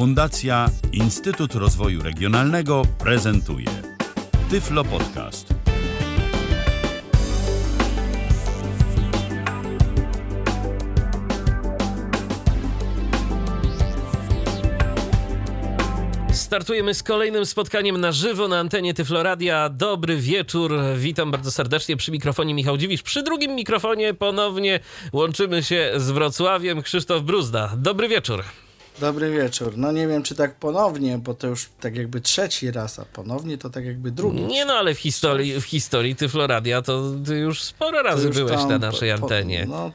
Fundacja Instytut Rozwoju Regionalnego prezentuje Tyflo Podcast. Startujemy z kolejnym spotkaniem na żywo na antenie Tyfloradia. Dobry wieczór, witam bardzo serdecznie przy mikrofonie Michał Dziwisz. Przy drugim mikrofonie ponownie łączymy się z Wrocławiem Krzysztof Bruzda. Dobry wieczór. Dobry wieczór. No nie wiem, czy tak ponownie, bo to już tak jakby trzeci raz, a ponownie to tak jakby drugi. Nie no, ale w historii, w historii Tyfloradia to ty już sporo razy już byłeś na naszej po- antenie. No,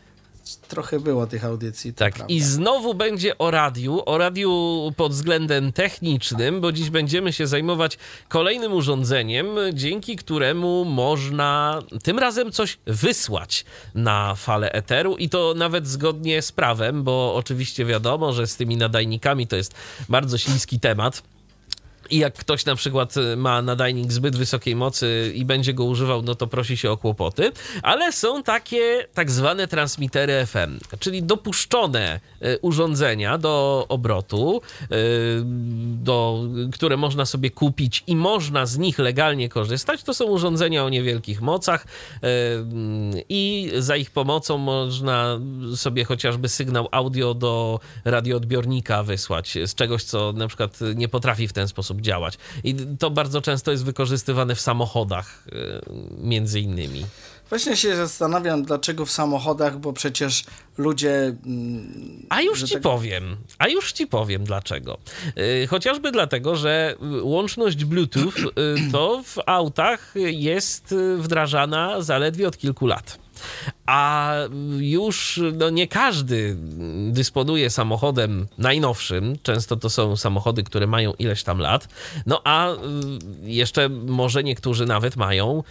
trochę było tych audycji. Tak, prawda. i znowu będzie o radiu, o radiu pod względem technicznym, bo dziś będziemy się zajmować kolejnym urządzeniem, dzięki któremu można tym razem coś wysłać na falę eteru i to nawet zgodnie z prawem, bo oczywiście wiadomo, że z tymi nadajnikami to jest bardzo śliski temat. I jak ktoś na przykład y, ma nadajnik zbyt wysokiej mocy i będzie go używał, no to prosi się o kłopoty. Ale są takie tak zwane transmitery FM, czyli dopuszczone y, urządzenia do obrotu, y, do, które można sobie kupić i można z nich legalnie korzystać. To są urządzenia o niewielkich mocach i za ich pomocą można sobie chociażby sygnał audio do radioodbiornika wysłać z czegoś, co na przykład nie potrafi w ten sposób działać. I to bardzo często jest wykorzystywane w samochodach, y, między innymi. Właśnie się zastanawiam, dlaczego w samochodach, bo przecież ludzie. mm, A już ci tak- powiem, a już ci powiem dlaczego. Y, Chociażby dlatego, że y, łączność Bluetooth to w autach jest wdrażana zaledwie od kilku lat. A już no, nie każdy dysponuje samochodem najnowszym. Często to są samochody, które mają ileś tam lat. No a y, jeszcze może niektórzy nawet mają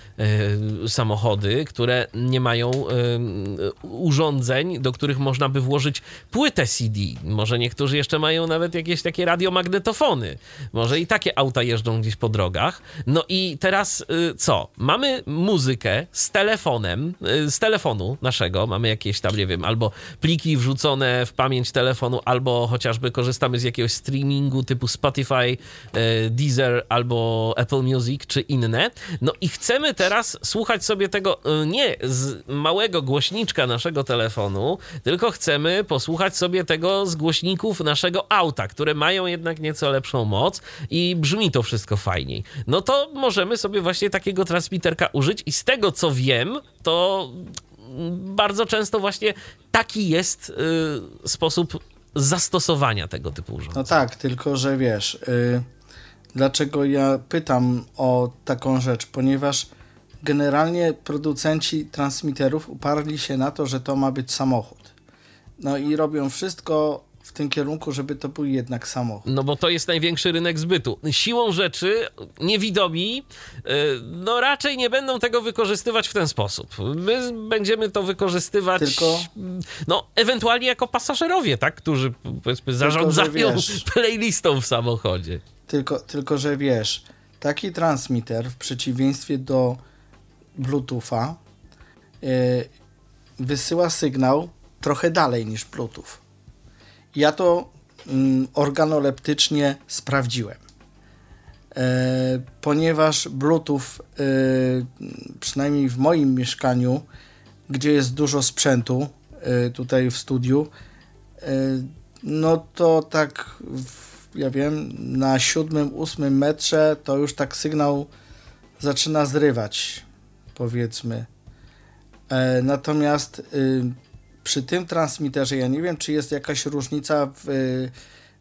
y, samochody, które nie mają y, urządzeń, do których można by włożyć płytę CD. Może niektórzy jeszcze mają nawet jakieś takie radiomagnetofony. Może i takie auta jeżdżą gdzieś po drogach. No i teraz co? Mamy muzykę z telefonem, z telefonu naszego. Mamy jakieś tam, nie wiem, albo pliki wrzucone w pamięć telefonu, albo chociażby korzystamy z jakiegoś streamingu typu Spotify, y, Deezer albo Apple Music czy inne. No i chcemy teraz słuchać sobie tego y, nie z małego głośniczka naszego telefonu, tylko chcemy posłuchać sobie tego z głośników naszego auta, które mają jednak nieco lepszą moc i brzmi to wszystko fajniej. No to możemy sobie właśnie takiego transmiterka użyć i z tego co wiem, to bardzo często właśnie taki jest y, sposób zastosowania tego typu urządzeń. No tak, tylko że wiesz, y, dlaczego ja pytam o taką rzecz, ponieważ generalnie producenci transmiterów uparli się na to, że to ma być samochód. No i robią wszystko w tym kierunku, żeby to był jednak samochód. No bo to jest największy rynek zbytu. Siłą rzeczy niewidomi y, no raczej nie będą tego wykorzystywać w ten sposób. My będziemy to wykorzystywać Tylko- no ewentualnie jako pasażerowie, tak, którzy powiedzmy zarządzają wiesz- playlistą w samochodzie. Tylko, tylko, że wiesz, taki transmitter w przeciwieństwie do Bluetootha yy, wysyła sygnał trochę dalej niż Bluetooth. Ja to mm, organoleptycznie sprawdziłem. E, ponieważ Bluetooth, e, przynajmniej w moim mieszkaniu, gdzie jest dużo sprzętu e, tutaj w studiu, no to tak, ja wiem, na siódmym, ósmym metrze to już tak sygnał zaczyna zrywać, powiedzmy. Natomiast y, przy tym transmiterze, ja nie wiem, czy jest jakaś różnica w y,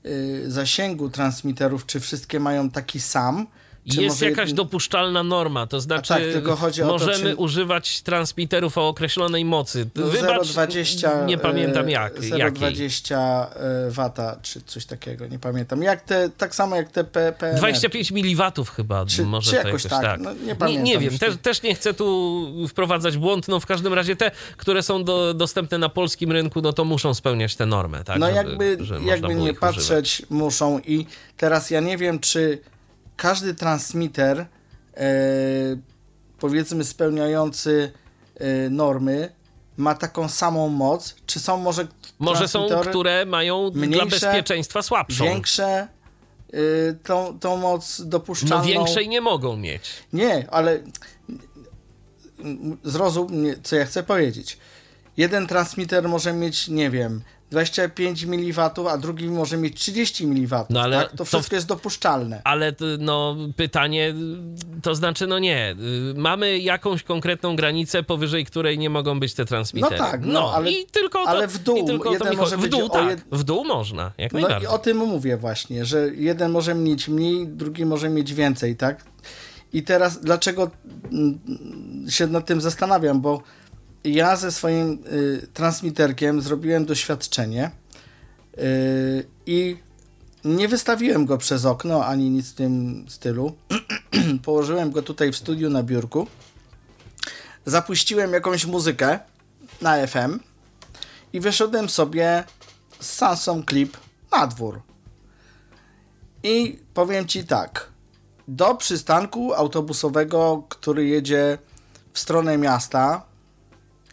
y, zasięgu transmiterów, czy wszystkie mają taki sam. Czy Jest może jakaś dopuszczalna norma, to znaczy tak, chodzi o to, możemy czy- używać transmiterów o określonej mocy. no, Wybacz, 0,20 nie pamiętam e, jak. jakiej. 0,20 e, wata, czy coś takiego, nie pamiętam. Jak te, tak samo jak te P, PNR. 25 mil chyba, Czy- może czy to jakoś jakoś tak, tak. no, nie nie, pamiętam nie wiem, już też, też nie chcę tu wprowadzać błąd, no w każdym razie te, które są do, dostępne na polskim rynku, no to muszą spełniać tę normę, tak? no żeby- jakby, żeby jakby nie patrzeć, muszą i teraz ja nie wiem, czy każdy transmitter e, powiedzmy spełniający e, normy ma taką samą moc, czy są może Może są, które mają mniejsze, dla bezpieczeństwa słabszą. Większe, yy, tą, tą moc dopuszczalną. No większej nie mogą mieć. Nie, ale zrozum, co ja chcę powiedzieć. Jeden transmitter może mieć, nie wiem, 25 mW, a drugi może mieć 30 mW. No ale tak? To wszystko to, jest dopuszczalne. Ale no, pytanie, to znaczy, no nie, y, mamy jakąś konkretną granicę, powyżej której nie mogą być te transmitery. No tak, no, no ale, i tylko to, ale w dół. tylko jeden może w dół, tak, jed... w dół można, jak no najbardziej. I o tym mówię właśnie, że jeden może mieć mniej, drugi może mieć więcej, tak? I teraz dlaczego mm, się nad tym zastanawiam, bo ja ze swoim y, transmiterkiem zrobiłem doświadczenie y, i nie wystawiłem go przez okno ani nic w tym stylu. Położyłem go tutaj w studiu na biurku. Zapuściłem jakąś muzykę na FM i wyszedłem sobie z Samsung Clip na dwór. I powiem Ci tak. Do przystanku autobusowego, który jedzie w stronę miasta,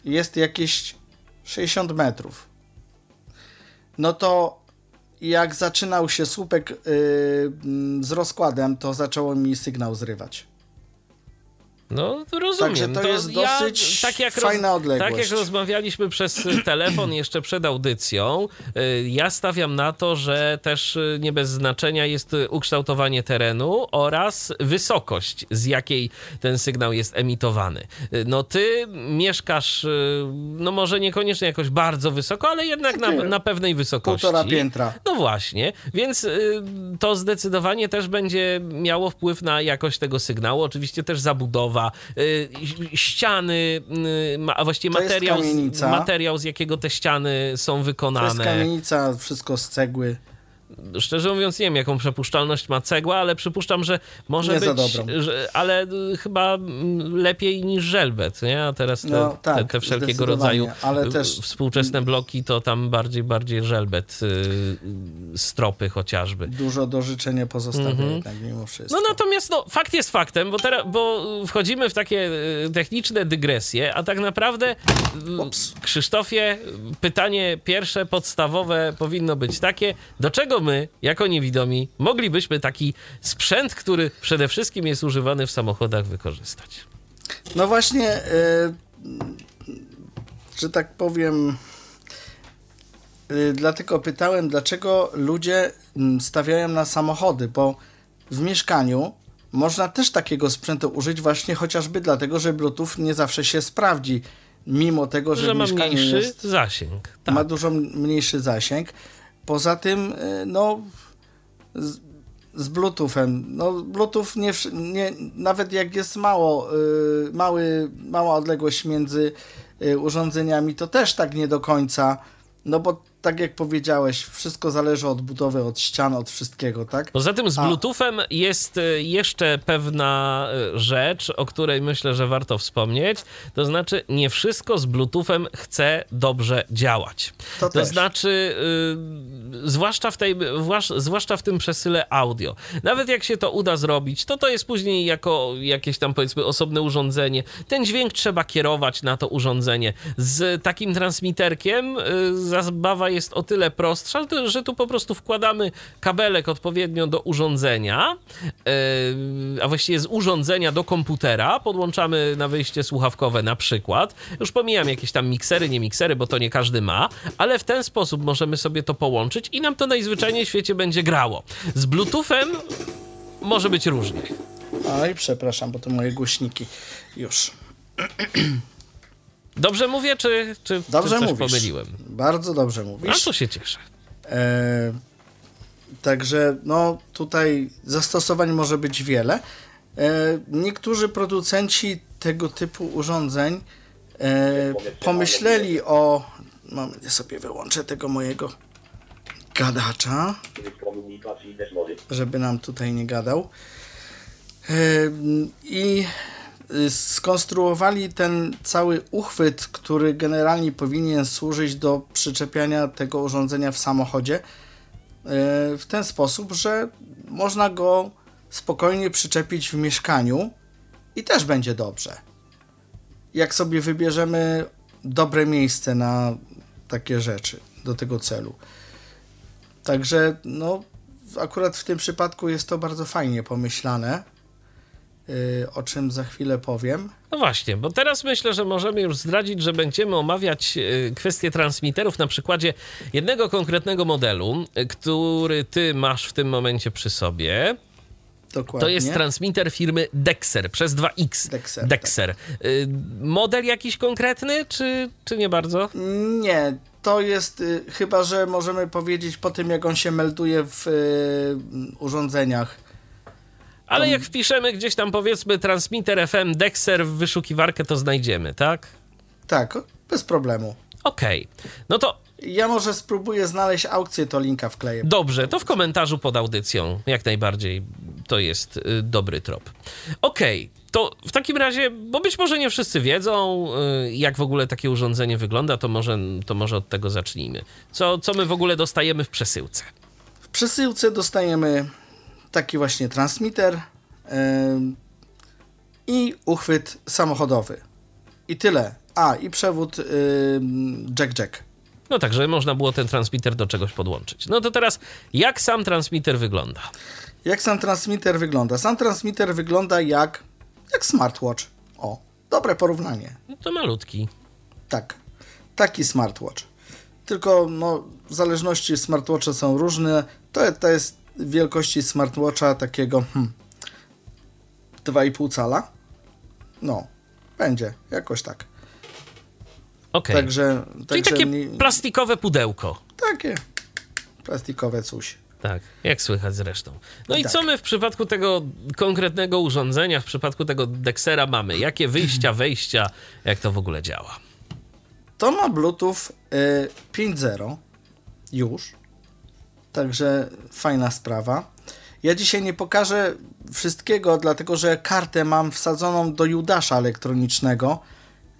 jest jakieś 60 metrów. No to jak zaczynał się słupek yy, z rozkładem, to zaczęło mi sygnał zrywać. No, rozumiem. Także to, to jest dosyć ja, tak jak fajna roz, odległość. Tak jak rozmawialiśmy przez telefon jeszcze przed audycją, y, ja stawiam na to, że też y, nie bez znaczenia jest ukształtowanie terenu oraz wysokość, z jakiej ten sygnał jest emitowany. No ty mieszkasz, no może niekoniecznie jakoś bardzo wysoko, ale jednak na, na pewnej wysokości. Półtora piętra. No właśnie, więc to zdecydowanie też będzie miało wpływ na jakość tego sygnału. Oczywiście też zabudowa, Y, ściany, y, a właściwie materiał, materiał, z jakiego te ściany są wykonane. To jest kamienica, wszystko z cegły szczerze mówiąc, nie wiem, jaką przepuszczalność ma cegła, ale przypuszczam, że może nie być, że, ale chyba lepiej niż żelbet, nie? A teraz te, no, tak, te, te wszelkiego rodzaju ale też... współczesne bloki to tam bardziej, bardziej żelbet, yy, stropy chociażby. Dużo do życzenia pozostawia mhm. jednak mimo wszystko. No natomiast no, fakt jest faktem, bo, teraz, bo wchodzimy w takie y, techniczne dygresje, a tak naprawdę y, Ups. Krzysztofie, pytanie pierwsze, podstawowe powinno być takie, do czego my, jako niewidomi, moglibyśmy taki sprzęt, który przede wszystkim jest używany w samochodach, wykorzystać? No właśnie, yy, że tak powiem, yy, dlatego pytałem, dlaczego ludzie mm, stawiają na samochody, bo w mieszkaniu można też takiego sprzętu użyć właśnie chociażby dlatego, że Bluetooth nie zawsze się sprawdzi, mimo tego, że, że ma mniejszy jest, zasięg. Tak. Ma dużo mniejszy zasięg. Poza tym, y, no, z, z Bluetoothem, no, Bluetooth nie, nie, nawet jak jest mało, y, mały, mała odległość między y, urządzeniami, to też tak nie do końca, no bo tak jak powiedziałeś, wszystko zależy od budowy, od ścian, od wszystkiego, tak? Poza tym z Bluetoothem A... jest e, jeszcze pewna e, rzecz, o której myślę, że warto wspomnieć. To znaczy, nie wszystko z Bluetoothem chce dobrze działać. To, to znaczy, yy, zwłaszcza, w tej, zwłaszcza w tym przesyle audio. Nawet jak się to uda zrobić, to to jest później jako jakieś tam powiedzmy osobne urządzenie. Ten dźwięk trzeba kierować na to urządzenie. Z takim transmiterkiem yy, zabawa jest o tyle prostsza, że tu po prostu wkładamy kabelek odpowiednio do urządzenia, e, a właściwie z urządzenia do komputera, podłączamy na wyjście słuchawkowe na przykład. Już pomijam jakieś tam miksery, nie miksery, bo to nie każdy ma, ale w ten sposób możemy sobie to połączyć i nam to najzwyczajniej w świecie będzie grało. Z Bluetoothem może być różnie. Oj, przepraszam, bo to moje głośniki już. Dobrze mówię, czy, czy, dobrze czy coś mówisz. pomyliłem? Bardzo dobrze mówisz. A to się cieszę. E, także no tutaj zastosowań może być wiele. E, niektórzy producenci tego typu urządzeń e, pomyśleli o... Moment, ja sobie wyłączę tego mojego gadacza, żeby nam tutaj nie gadał. E, I skonstruowali ten cały uchwyt, który generalnie powinien służyć do przyczepiania tego urządzenia w samochodzie y, w ten sposób, że można go spokojnie przyczepić w mieszkaniu i też będzie dobrze. Jak sobie wybierzemy dobre miejsce na takie rzeczy, do tego celu. Także no, akurat w tym przypadku jest to bardzo fajnie pomyślane, o czym za chwilę powiem. No właśnie, bo teraz myślę, że możemy już zdradzić, że będziemy omawiać y, kwestie transmiterów na przykładzie jednego konkretnego modelu, y, który ty masz w tym momencie przy sobie. Dokładnie. To jest transmiter firmy Dexer przez 2X. Dexer, Dexer. Y, Model jakiś konkretny, czy, czy nie bardzo? Nie, to jest y, chyba, że możemy powiedzieć po tym, jak on się melduje w y, urządzeniach. Ale jak wpiszemy gdzieś tam powiedzmy transmitter FM Dexer w wyszukiwarkę, to znajdziemy, tak? Tak, bez problemu. Okej. No to Ja może spróbuję znaleźć aukcję, to linka wkleję. Dobrze, to w komentarzu pod audycją jak najbardziej to jest y, dobry trop. Okej, to w takim razie, bo być może nie wszyscy wiedzą, y, jak w ogóle takie urządzenie wygląda, to może, to może od tego zacznijmy. Co, co my w ogóle dostajemy w przesyłce? W przesyłce dostajemy taki właśnie transmitter i uchwyt samochodowy. I tyle. A, i przewód jack-jack. No także można było ten transmitter do czegoś podłączyć. No to teraz, jak sam transmitter wygląda? Jak sam transmitter wygląda? Sam transmitter wygląda jak, jak smartwatch. O, dobre porównanie. No to malutki. Tak, taki smartwatch. Tylko no, w zależności smartwatche są różne. To, to jest wielkości smartwatcha takiego hmm, 2,5 cala. No, będzie, jakoś tak. Okej. Także, Czyli także takie nie- plastikowe pudełko. takie plastikowe coś. Tak, jak słychać zresztą. No i Tak. co my w przypadku tego konkretnego urządzenia, w przypadku tego Dexera mamy? Jakie wyjścia, wejścia, jak to w ogóle działa? To ma Bluetooth y, 5.0 już. Także fajna sprawa. Ja dzisiaj nie pokażę wszystkiego, dlatego że kartę mam wsadzoną do Judasza elektronicznego,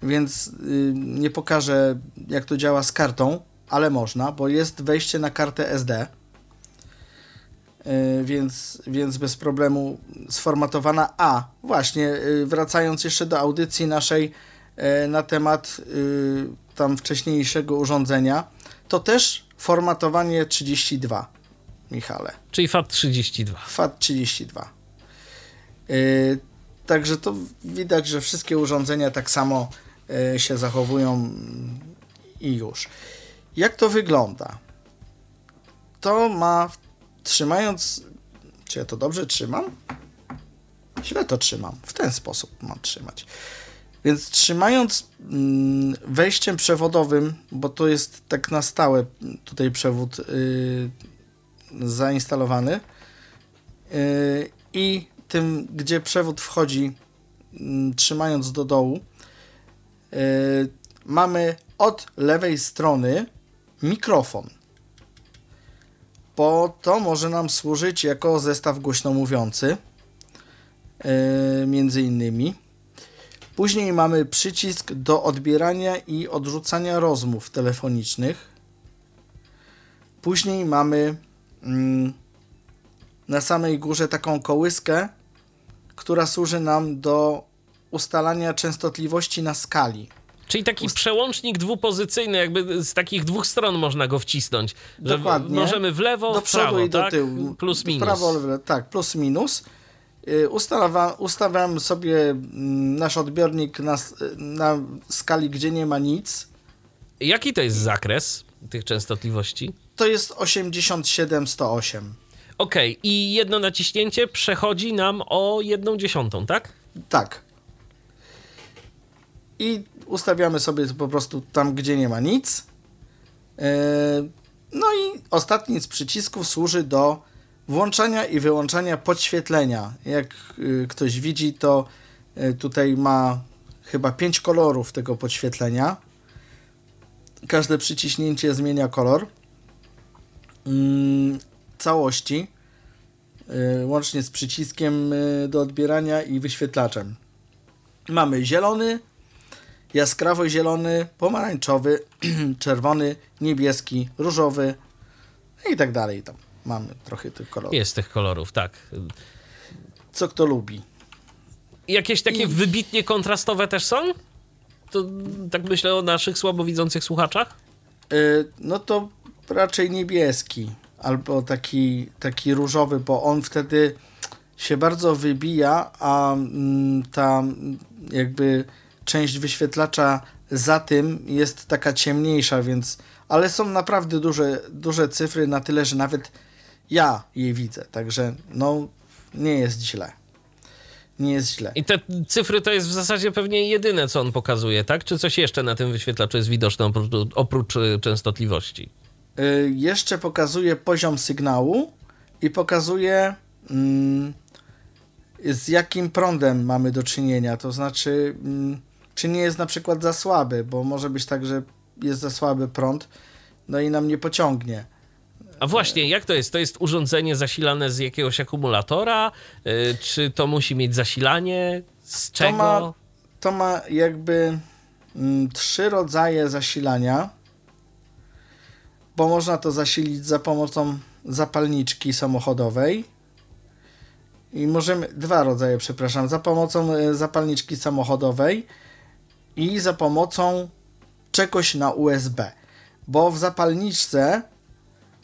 więc y, nie pokażę jak to działa z kartą, ale można, bo jest wejście na kartę SD. Y, Więc, więc bez problemu sformatowana. A, właśnie, y, wracając jeszcze do audycji naszej e, na temat y, tam wcześniejszego urządzenia, to też formatowanie 32, Michale. Czyli FAT32. FAT32. Y, Także to widać, że wszystkie urządzenia tak samo y, się zachowują mm, i już. Jak to wygląda? To ma, trzymając, czy ja to dobrze trzymam? Źle to trzymam. W ten sposób mam trzymać. Więc trzymając mm, wejściem przewodowym, bo to jest tak na stałe tutaj przewód y, zainstalowany y, i tym, gdzie przewód wchodzi, mm, trzymając do dołu, y, mamy od lewej strony mikrofon. Bo to może nam służyć jako zestaw głośnomówiący, y, między innymi. Później mamy przycisk do odbierania i odrzucania rozmów telefonicznych. Później mamy mm, na samej górze taką kołyskę, która służy nam do ustalania częstotliwości na skali. Czyli taki przełącznik dwupozycyjny, jakby z takich dwóch stron można go wcisnąć. Że Dokładnie. możemy w lewo, do w przodu prawo, i do tak? tyłu. Plus W minus. Prawo, lewo, tak, plus minus. Y, Ustawa, ustawiam sobie mm, nasz odbiornik na, na skali, gdzie nie ma nic. Jaki to jest zakres tych częstotliwości? To jest 87-108. Okej, i jedno naciśnięcie przechodzi nam o jedną dziesiątą, tak? Tak. I ustawiamy sobie po prostu tam, gdzie nie ma nic. Yy, No i ostatni z przycisków służy do włączania i wyłączania podświetlenia. Jak yy, ktoś widzi, to yy, tutaj ma chyba pięć kolorów tego podświetlenia. Każde przyciśnięcie zmienia kolor mm, całości, yy, łącznie z przyciskiem do odbierania i wyświetlaczem. Mamy zielony, jaskrawo zielony, pomarańczowy, czerwony, niebieski, różowy i tak dalej. Tam mamy trochę tych kolorów. Jest tych kolorów, tak. Co kto lubi. Jakieś takie I- wybitnie kontrastowe też są? to tak myślę o naszych słabowidzących słuchaczach? Y, no to raczej niebieski albo taki, taki różowy, bo on wtedy się bardzo wybija, a mm, ta jakby część wyświetlacza za tym jest taka ciemniejsza, więc ale są naprawdę duże, duże cyfry na tyle, że nawet ja je widzę, także no nie jest źle. Nie jest źle. I te cyfry to jest w zasadzie pewnie jedyne, co on pokazuje, tak? Czy coś jeszcze na tym wyświetlaczu jest widoczne oprócz, oprócz y, częstotliwości? Y, jeszcze pokazuje poziom sygnału i pokazuje mm, z jakim prądem mamy do czynienia. To znaczy, mm, czy nie jest na przykład za słaby, bo może być tak, że jest za słaby prąd, no i nam nie pociągnie. A właśnie, jak to jest? To jest urządzenie zasilane z jakiegoś akumulatora? Y, czy to musi mieć zasilanie? Z czego? To ma, to ma jakby mm, trzy rodzaje zasilania, bo można to zasilić za pomocą zapalniczki samochodowej. I możemy, dwa rodzaje, przepraszam, za pomocą e, zapalniczki samochodowej i za pomocą czegoś na USB. Bo w zapalniczce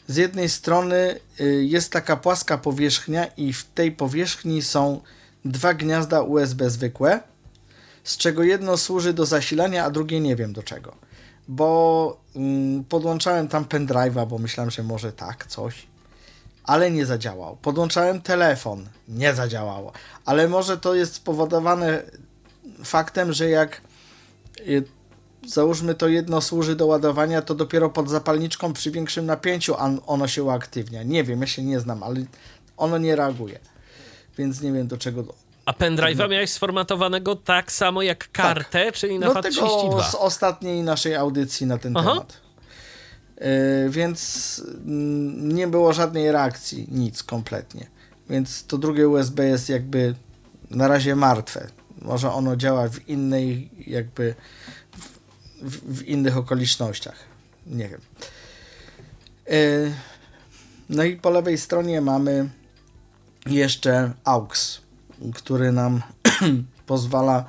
z jednej strony y, jest taka płaska powierzchnia i w tej powierzchni są dwa gniazda USB zwykłe, z czego jedno służy do zasilania, a drugie nie wiem do czego. Bo mm, podłączałem tam pendrive'a, bo myślałem, że może tak, coś, ale nie zadziałał. Podłączałem telefon, nie zadziałało. Ale może to jest spowodowane faktem, że jak y, załóżmy to jedno służy do ładowania, to dopiero pod zapalniczką przy większym napięciu ono się uaktywnia. Nie wiem, ja się nie znam, ale ono nie reaguje. Więc nie wiem do czego. A pendrive'a miałeś sformatowanego tak samo jak kartę, tak. czyli na no FAT32? Tego z ostatniej naszej audycji na ten Aha. temat. Yy, więc nie było żadnej reakcji, nic kompletnie. Więc to drugie USB jest jakby na razie martwe. Może ono działa w innej jakby w, w innych okolicznościach. Nie wiem. E, no i po lewej stronie mamy jeszcze AUX, który nam pozwala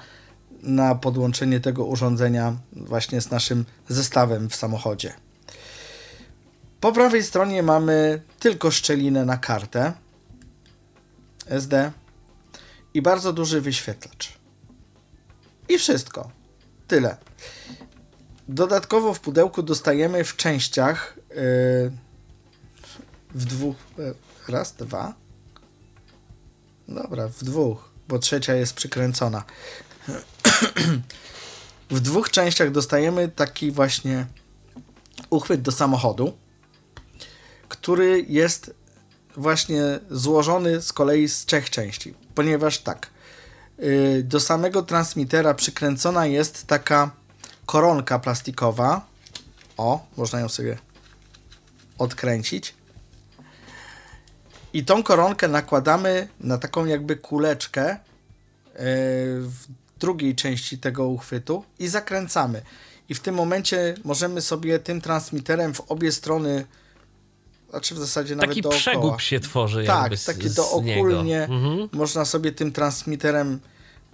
na podłączenie tego urządzenia właśnie z naszym zestawem w samochodzie. Po prawej stronie mamy tylko szczelinę na kartę SD i bardzo duży wyświetlacz. I wszystko. Tyle. Dodatkowo w pudełku dostajemy w częściach yy, w dwóch, yy, raz, dwa. Dobra, w dwóch, bo trzecia jest przykręcona. w dwóch częściach dostajemy taki właśnie uchwyt do samochodu, który jest właśnie złożony z kolei z trzech części, ponieważ tak, yy, do samego transmitera przykręcona jest taka koronka plastikowa. O, można ją sobie odkręcić. I tą koronkę nakładamy na taką jakby kuleczkę e, w drugiej części tego uchwytu i zakręcamy. I w tym momencie możemy sobie tym transmiterem w obie strony, znaczy w zasadzie nawet taki dookoła. przegub się tworzy. Tak, taki dookulnie mhm. można sobie tym transmiterem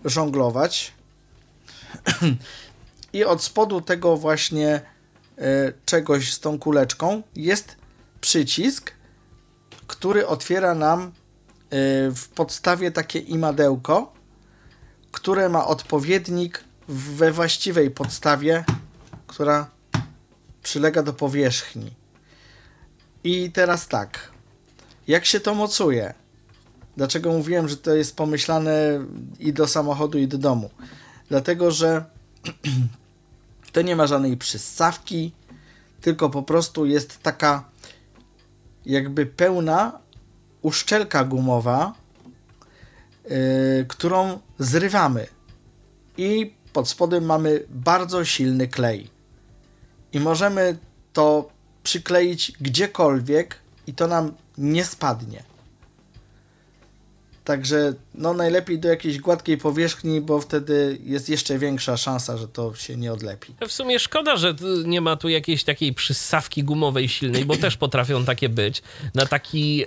żonglować. i od spodu tego właśnie e, czegoś z tą kuleczką jest przycisk, który otwiera nam e, w podstawie takie imadełko, które ma odpowiednik we właściwej podstawie, która przylega do powierzchni. I teraz tak, jak się to mocuje? Dlaczego mówiłem, że to jest pomyślane i do samochodu, i do domu? Dlatego, że To nie ma żadnej przyssawki, tylko po prostu jest taka jakby pełna uszczelka gumowa, yy, którą zrywamy. I pod spodem mamy bardzo silny klej. I możemy to przykleić gdziekolwiek i to nam nie spadnie. Także no najlepiej do jakiejś gładkiej powierzchni, bo wtedy jest jeszcze większa szansa, że to się nie odlepi. W sumie szkoda, że nie ma tu jakiejś takiej przyssawki gumowej silnej, bo też potrafią takie być. Na taki, e,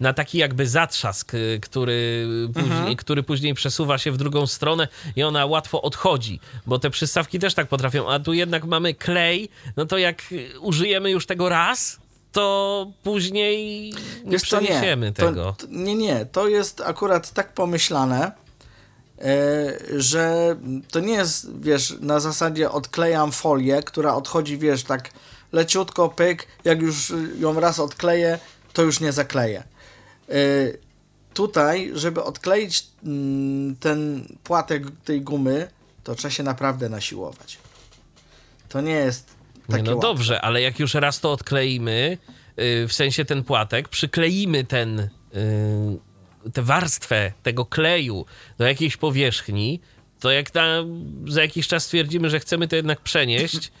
na taki jakby zatrzask, e, który później, mhm. który później przesuwa się w drugą stronę i ona łatwo odchodzi, bo te przyssawki też tak potrafią, a tu jednak mamy klej, no to jak użyjemy już tego raz, to później nie Wiesz, przeniesiemy nie. tego. To, nie, nie. To jest akurat tak pomyślane, e, że to nie jest, wiesz, na zasadzie odklejam folię, która odchodzi, wiesz, tak leciutko, pyk, jak już ją raz odkleję, to już nie zakleję. E, tutaj, żeby odkleić mm, ten płatek tej gumy, to trzeba się naprawdę nasiłować. To nie jest takie no dobrze, ale jak już raz to odkleimy, yy, w sensie ten płatek, przykleimy ten, yy, tę warstwę tego kleju do jakiejś powierzchni, to jak na, za jakiś czas stwierdzimy, że chcemy to jednak przenieść,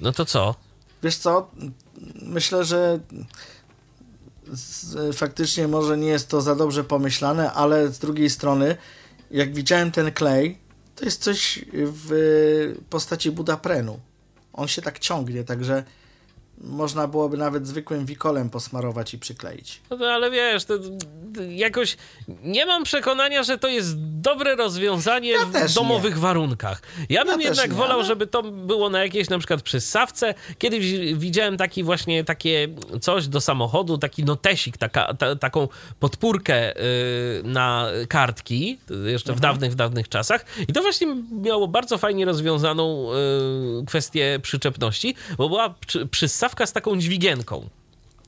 no to co? Wiesz co? Myślę, że z, faktycznie może nie jest to za dobrze pomyślane, ale z drugiej strony, jak widziałem ten klej, to jest coś w postaci budaprenu on się tak ciągnie, także można byłoby nawet zwykłym wikolem posmarować i przykleić. No ale wiesz, to, jakoś nie mam przekonania, że to jest dobre rozwiązanie ja w domowych nie. warunkach. Ja bym ja jednak nie, wolał, ale... żeby to było na jakiejś na przykład przystawce. Kiedyś widziałem taki właśnie takie coś do samochodu, taki notesik, taka, ta, taką podpórkę yy, na kartki, jeszcze mhm. w dawnych, w dawnych czasach. I to właśnie miało bardzo fajnie rozwiązaną yy, kwestię przyczepności, bo była przy, przystawka z taką dźwigienką.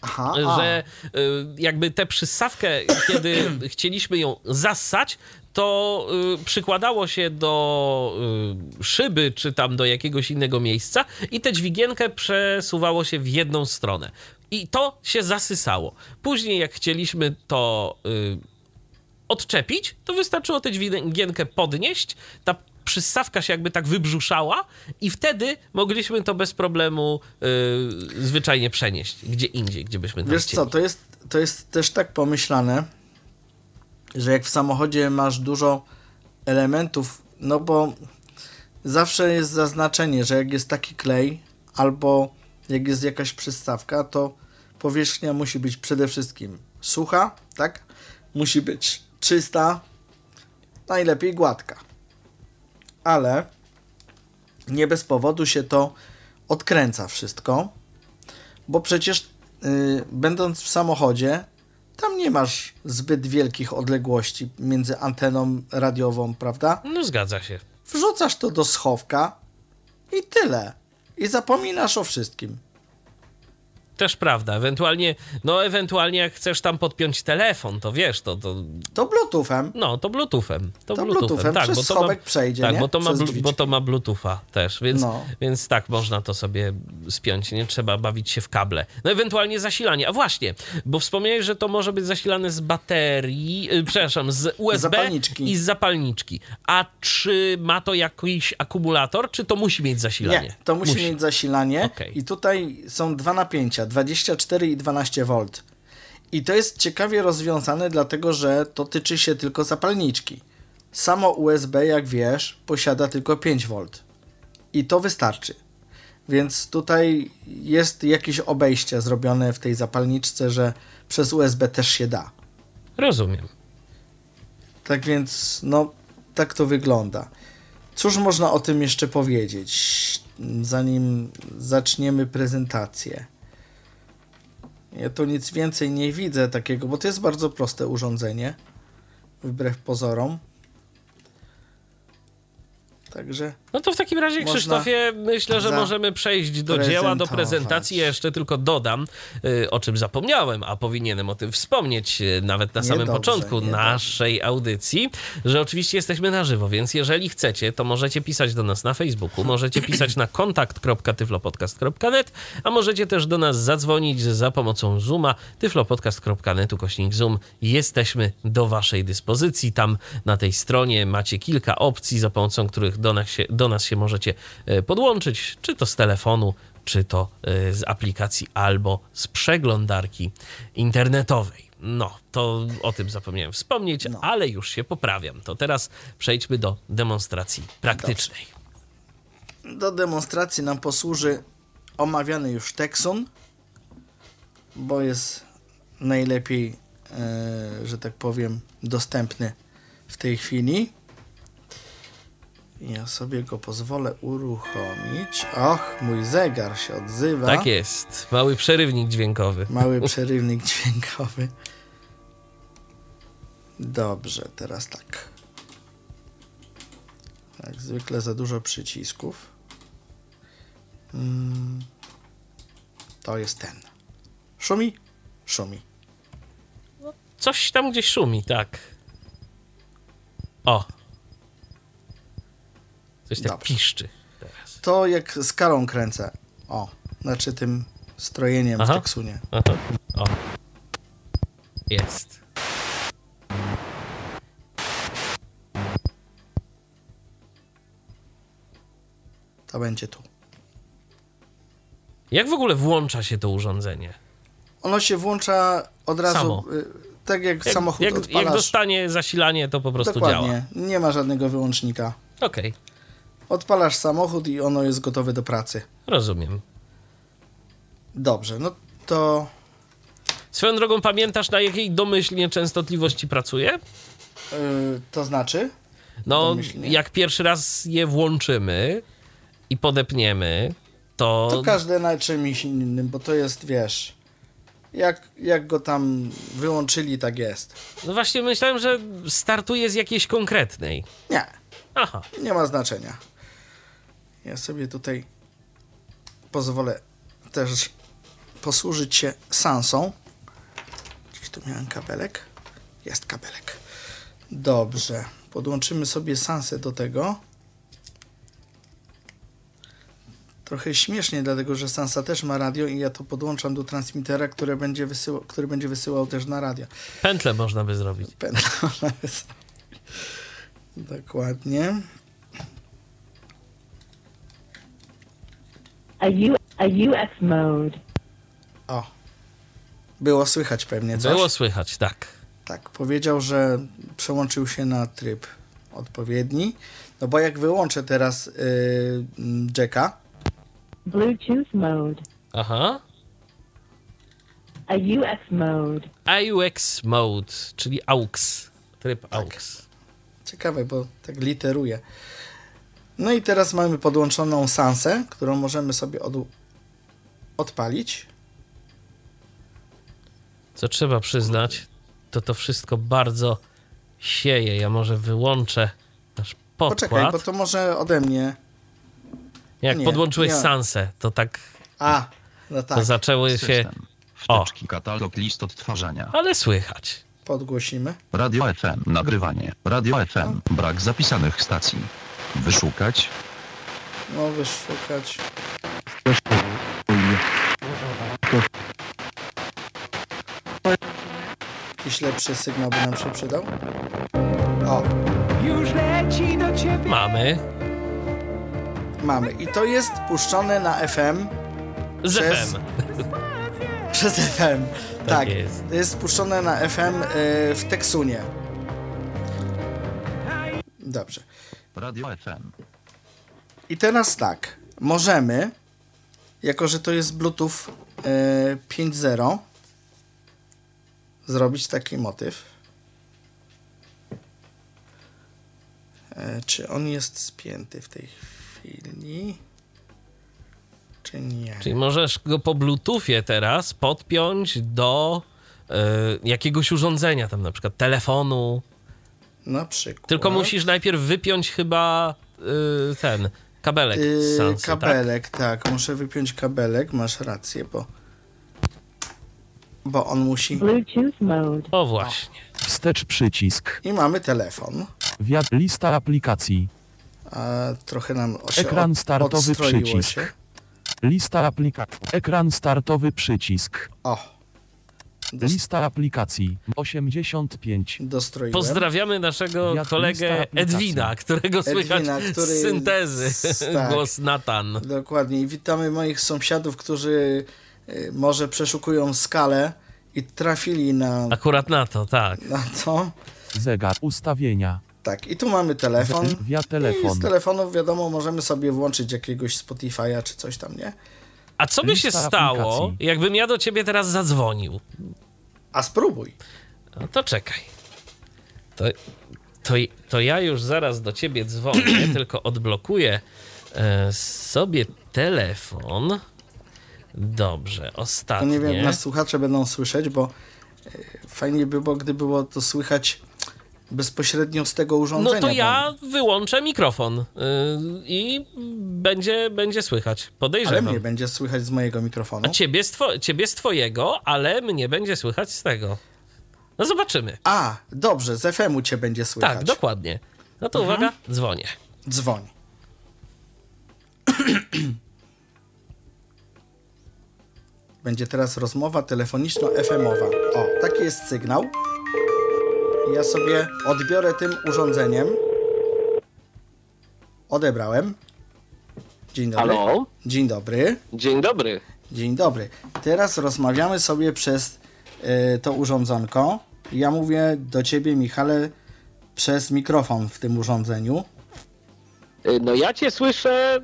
Aha, że y, jakby tę przystawkę, kiedy chcieliśmy ją zassać, to y, przykładało się do y, szyby czy tam do jakiegoś innego miejsca i tę dźwigienkę przesuwało się w jedną stronę. I to się zasysało. Później, jak chcieliśmy to odczepić, to wystarczyło tę dźwigienkę podnieść, ta przystawka się jakby tak wybrzuszała i wtedy mogliśmy to bez problemu yy, zwyczajnie przenieść gdzie indziej, gdzie byśmy tam Wiesz chcieli. co, to jest, to jest też tak pomyślane, że jak w samochodzie masz dużo elementów, no bo zawsze jest zaznaczenie, że jak jest taki klej albo jak jest jakaś przystawka, to powierzchnia musi być przede wszystkim sucha, tak? Musi być czysta, najlepiej gładka ale nie bez powodu się to odkręca wszystko, bo przecież yy, będąc w samochodzie, tam nie masz zbyt wielkich odległości między anteną radiową, prawda? No zgadza się. Wrzucasz to do schowka i tyle. I zapominasz o wszystkim. Też prawda. Ewentualnie, no ewentualnie jak chcesz tam podpiąć telefon, to wiesz, to... To, to bluetoothem. No, to bluetoothem. To, to bluetoothem, bluetoothem. tak, Przez bo to ma, przejdzie, Tak, nie? Bo to, ma, bo to ma bluetootha też, więc, no. więc tak, można to sobie spiąć, nie trzeba bawić się w kable. No ewentualnie zasilanie. A właśnie, bo wspomniałeś, że to może być zasilane z baterii, yy, przepraszam, z USB zapalniczki. i z zapalniczki. A czy ma to jakiś akumulator, czy to musi mieć zasilanie? Nie, to musi, musi. mieć zasilanie okay. i tutaj są dwa napięcia 24 i 12 V. I to jest ciekawie rozwiązane, dlatego że to tyczy się tylko zapalniczki. Samo USB, jak wiesz, posiada tylko 5 V. I to wystarczy. Więc tutaj jest jakieś obejście zrobione w tej zapalniczce, że przez USB też się da. Rozumiem. Tak więc, no, tak to wygląda. Cóż można o tym jeszcze powiedzieć, zanim zaczniemy prezentację? Ja tu nic więcej nie widzę takiego, bo to jest bardzo proste urządzenie, wbrew pozorom. Także. No to w takim razie, Krzysztofie, myślę, że możemy przejść do dzieła, do prezentacji. Ja jeszcze tylko dodam, y, o czym zapomniałem, a powinienem o tym wspomnieć y, nawet na samym początku naszej dobrze. audycji, że oczywiście jesteśmy na żywo, więc jeżeli chcecie, to możecie pisać do nas na Facebooku, możecie pisać na kontakt.tyflopodcast.net, a możecie też do nas zadzwonić za pomocą Zooma, tyflopodcast.net ukośnik Zoom. Jesteśmy do waszej dyspozycji. Tam na tej stronie macie kilka opcji, za pomocą których do nas się, do nas się możecie e, podłączyć, czy to z telefonu, czy to y, z aplikacji albo z przeglądarki internetowej. No, to o tym zapomniałem wspomnieć, No. ale już się poprawiam. To teraz przejdźmy do demonstracji praktycznej. Do demonstracji nam posłuży omawiany już Texon, bo jest najlepiej, e, że tak powiem, dostępny w tej chwili. Ja sobie go pozwolę uruchomić. Och, mój zegar się odzywa. Tak jest, mały przerywnik dźwiękowy. Mały przerywnik dźwiękowy. Dobrze, teraz tak. Jak zwykle za dużo przycisków. Mm, To jest ten. Szumi? Szumi. Coś tam gdzieś szumi, tak. O. Coś tak Dobrze. piszczy teraz. To jak skalą kręcę. O, znaczy tym strojeniem Aha. w teksunie. Aha. O. Jest. To będzie tu. Jak w ogóle włącza się to urządzenie? Ono się włącza od razu, Samo. y, tak jak, Jak, samochód jak, odpalasz. jak dostanie zasilanie, to po prostu Dokładnie, działa. nie ma żadnego wyłącznika. Okej, Odpalasz samochód i ono jest gotowe do pracy. rozumiem. Dobrze, no to Swoją drogą pamiętasz, na jakiej domyślnie częstotliwości pracuje? yy, to znaczy? No, Domyślnie? jak pierwszy raz je włączymy i podepniemy, to... To każde na czymś innym, bo to jest, wiesz, jak, jak go tam wyłączyli, tak jest. No właśnie myślałem, że startuje z jakiejś konkretnej. Nie, Aha, nie ma znaczenia. Ja sobie tutaj pozwolę też posłużyć się Sansą. Gdzieś tu miałem kabelek. Jest kabelek. Dobrze. Podłączymy sobie Sansę do tego. Trochę śmiesznie, dlatego że Sansa też ma radio i ja to podłączam do transmitera, który będzie, wysyła, który będzie wysyłał też na radio. pętlę można by zrobić. Pętla jest. Dokładnie. A, U, a UX mode. O. Było słychać pewnie coś. Było słychać, tak. Tak, powiedział, że przełączył się na tryb odpowiedni. No bo jak wyłączę teraz yy, Jacka, Bluetooth mode. Aha. A UX mode. AUX mode, czyli AUX. Tryb AUX. ciekawe, bo tak literuje. No i teraz mamy podłączoną Sansę, którą możemy sobie od, odpalić. Co trzeba przyznać, to to wszystko bardzo sieje. Ja może wyłączę nasz Poczekaj, podkład. bo to może ode mnie. Jak nie, podłączyłeś nie. Sansę, to tak A, no to tak, zaczęły się... System. O. Wtyczki, katalog, list odtwarzania. Ale słychać. podgłosimy. Radio FM, nagrywanie. Radio FM, brak zapisanych stacji. Wyszukać. No, wyszukać. Jakiś lepszy sygnał by nam się przydał. O, Mamy. mamy. I to jest puszczone na FM Z Przez- FM. przez FM. Tak, jest. to jest puszczone na FM y, w Teksunie. Dobrze. Radio FM. I teraz tak, możemy, jako że to jest Bluetooth e, 5.0, zrobić taki motyw. E, czy on jest spięty w tej chwili? Czy nie? Czyli możesz go po Bluetoothie teraz podpiąć do e, jakiegoś urządzenia, tam na przykład telefonu. Na przykład. Tylko musisz najpierw wypiąć chyba y, ten kabelek Yy, Sansy, tak? kabelek, tak? Muszę wypiąć kabelek, masz rację, bo. Bo on musi. Bluetooth mode. O właśnie. Wstecz przycisk. I mamy telefon. Wiat lista aplikacji. A trochę nam się Ekran startowy przycisk. Się. Lista aplikacji. Ekran startowy przycisk. O, Lista aplikacji 85. Dostroiłem. Pozdrawiamy naszego kolegę. Edwina, którego słychać Edwina, który- z syntezy. tak. Głos Natan. Dokładnie. I witamy moich sąsiadów, którzy y, może przeszukują skalę i trafili na, Akurat na to, tak. na to. Zegar ustawienia. Tak, i tu mamy telefon. Via I telefon. z telefonu, wiadomo, możemy sobie włączyć jakiegoś Spotify'a czy coś tam, nie? A co by się stało, aplikacji. jakbym ja do ciebie teraz zadzwonił? A spróbuj. No to czekaj. To, to, to ja już zaraz do ciebie dzwonię, tylko odblokuję e, sobie telefon. Dobrze, To ostatnie. nie wiem, jak nas słuchacze będą słyszeć, bo y, fajnie by było, gdyby było to słychać bezpośrednio z tego urządzenia. No to ja wyłączę mikrofon y, i będzie, będzie słychać. Ale Podejrzewam. mnie będzie słychać z mojego mikrofonu. A ciebie z, two, ciebie z twojego, ale mnie będzie słychać z tego. No zobaczymy. A, dobrze, z FM-u cię będzie słychać. Tak, dokładnie. No to Mhm. uwaga, dzwonię. Dzwoń. Będzie teraz rozmowa telefoniczno-FM-owa. O, taki jest sygnał. Ja sobie odbiorę tym urządzeniem. Odebrałem. Dzień dobry. Halo, Dzień dobry. dzień dobry. Dzień dobry. Teraz rozmawiamy sobie przez y, to urządzonko. Ja mówię do ciebie, Michale, przez mikrofon w tym urządzeniu. Y, No ja cię słyszę,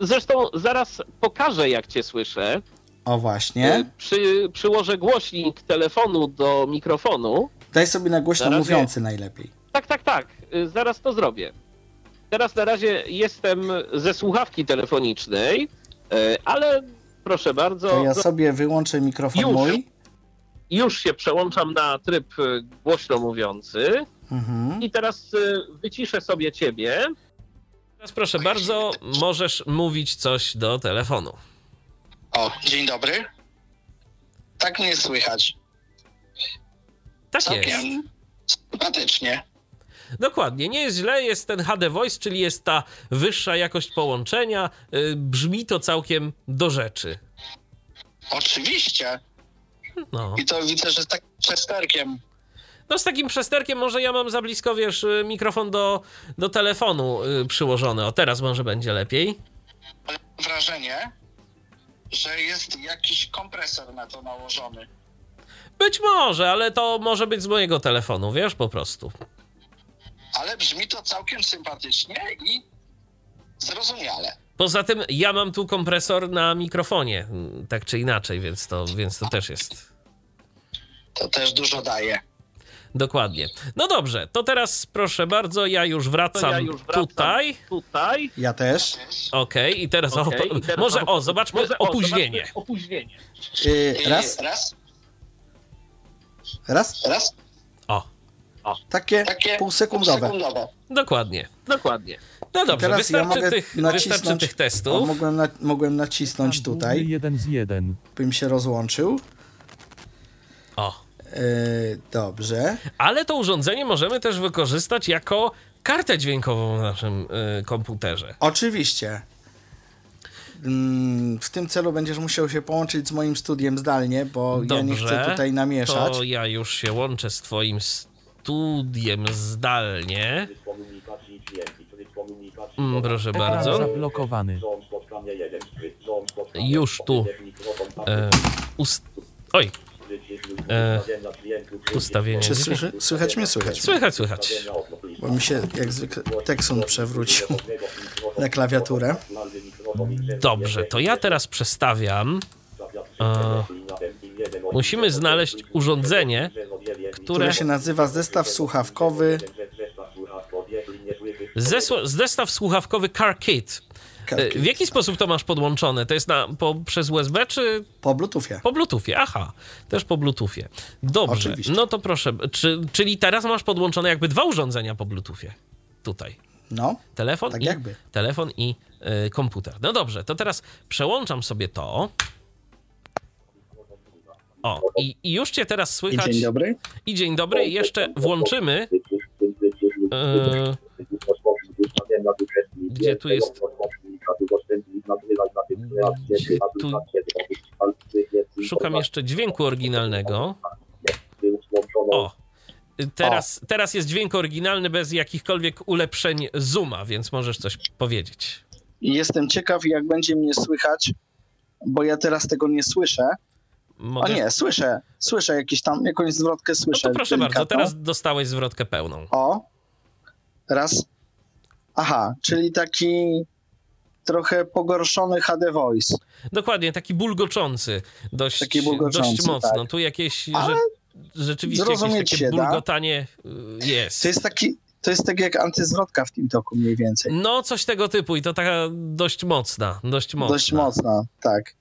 zresztą zaraz pokażę jak cię słyszę. O właśnie. Y, Przy, przyłożę głośnik telefonu do mikrofonu. Daj sobie na głośno Na mówiący najlepiej. Tak, tak, tak, y, zaraz to zrobię. Teraz na razie jestem ze słuchawki telefonicznej, y, ale proszę bardzo, To ja sobie wyłączę mikrofon Już. mój. już się przełączam na tryb y, głośno mówiący Mhm. i teraz wyciszę sobie ciebie. Teraz proszę bardzo, możesz mówić coś do telefonu. O, dzień dobry. Tak mnie słychać. Tak jest. Całkiem sympatycznie. Dokładnie, nie jest źle, jest ten HD Voice, czyli jest ta wyższa jakość połączenia. y, Brzmi to całkiem do rzeczy. Oczywiście. No. I to widzę, że z takim przesterkiem. no z takim przesterkiem może ja mam za blisko, wiesz, y, mikrofon do, do telefonu y, przyłożony. O, teraz może będzie lepiej. Mam wrażenie, że jest jakiś kompresor na to nałożony. Być może, ale to może być z mojego telefonu, wiesz, po prostu. Ale brzmi to całkiem sympatycznie i zrozumiale. Poza tym ja mam tu kompresor na mikrofonie, tak czy inaczej, więc to, więc to też jest To też dużo daje. dokładnie. No dobrze, to teraz proszę bardzo, ja już wracam, ja już wracam tutaj. Tutaj. Ja też. Okej, i teraz, Okej, o, i teraz- może, o, zobaczmy Może- o, opóźnienie. zobaczmy Opóźnienie. Y, I raz, Raz, raz. raz. O, Takie, Takie półsekundowe. półsekundowe. dokładnie. Dokładnie. No dobrze, Teraz ja wystarczy, mogę tych, wystarczy nacisnąć. tych O, testów. mogłem, na, mogłem nacisnąć tutaj, jeden z jeden. bym się rozłączył. O, Y, dobrze. ale to urządzenie możemy też wykorzystać jako kartę dźwiękową w naszym y, komputerze. Oczywiście. Mm, W tym celu będziesz musiał się połączyć z moim studiem zdalnie, bo ja nie Dobrze, chcę tutaj namieszać. To ja już się łączę z twoim studiem zdalnie. Mm, proszę Ekran bardzo. zablokowany. Już tu. E, ust... Oj. E, ustawienie. Czy słyszy, słychać mnie? Słychać. Słychać, słychać. Bo mi się jak zwykle teksun przewrócił na klawiaturę. Dobrze, to ja teraz przestawiam. E, musimy znaleźć urządzenie, które Które się nazywa zestaw słuchawkowy zesła, zestaw słuchawkowy Car Kit. E, W jaki sposób to masz podłączone? To jest na, po, przez USB czy po Bluetoothie. po Bluetoothie? Aha, też po Bluetoothie. Dobrze, Oczywiście. no to proszę. Czy, czyli teraz masz podłączone jakby dwa urządzenia po Bluetoothie? Tutaj. No, Telefon Tak i jakby. telefon i komputer. No dobrze, to teraz przełączam sobie to. O, i, i już cię teraz słychać. Dzień dobry. I dzień dobry. I jeszcze włączymy. y, gdzie tu jest. Gdzie tu. Szukam jeszcze dźwięku oryginalnego. O, teraz, teraz jest dźwięk oryginalny bez jakichkolwiek ulepszeń Zooma, więc możesz coś powiedzieć. I jestem ciekaw, jak będzie mnie słychać, bo ja teraz tego nie słyszę. O Mogę... nie, słyszę, słyszę jakiś tam, jakąś zwrotkę No słyszę. to proszę bardzo, teraz dostałeś zwrotkę pełną. O, raz. Aha, czyli taki trochę pogorszony HD Voice. Dokładnie, taki bulgoczący, dość, Taki bulgoczący, dość mocno. tak. Tu jakieś Ale rzeczywiście jakieś takie się da. bulgotanie y, jest. To jest taki, to jest tak jak antyzwrotka w tym toku mniej więcej. No, coś tego typu i to taka dość mocna, dość mocna. Dość mocna, tak.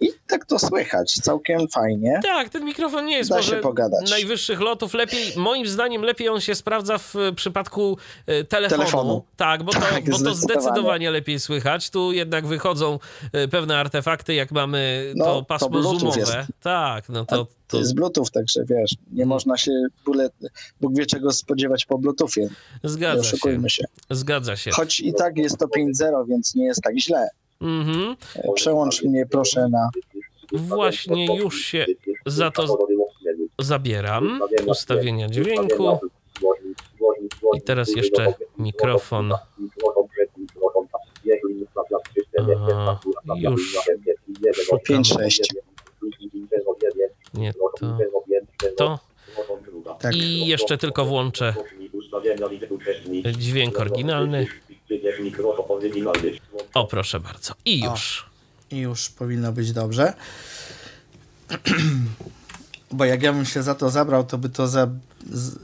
I tak to słychać, całkiem fajnie. Tak, ten mikrofon nie jest Da może się pogadać. najwyższych lotów. Lepiej, moim zdaniem, lepiej on się sprawdza w e, przypadku e, telefonu. Telefonu. Tak, bo, to, Tak, bo to zdecydowanie. zdecydowanie lepiej słychać. Tu jednak wychodzą e, pewne artefakty, jak mamy No, to to pasmo Bluetooth zoomowe. jest. Tak, no to, To to jest Bluetooth, także wiesz, nie można się bóle, Bóg wie czego spodziewać po Bluetoothie. Nie zgadza się. oszukujmy się. Zgadza się. Choć i tak jest to 5.0, więc nie jest tak źle. Mhm. Przełącz mnie proszę na Właśnie już się za to zabieram. Ustawienia dźwięku. I teraz jeszcze mikrofon. A, już 5.6. nie to. To. Tak. I jeszcze tylko włączę dźwięk oryginalny. O, proszę bardzo. I już. I już powinno być dobrze. Bo jak ja bym się za to zabrał, to by to za.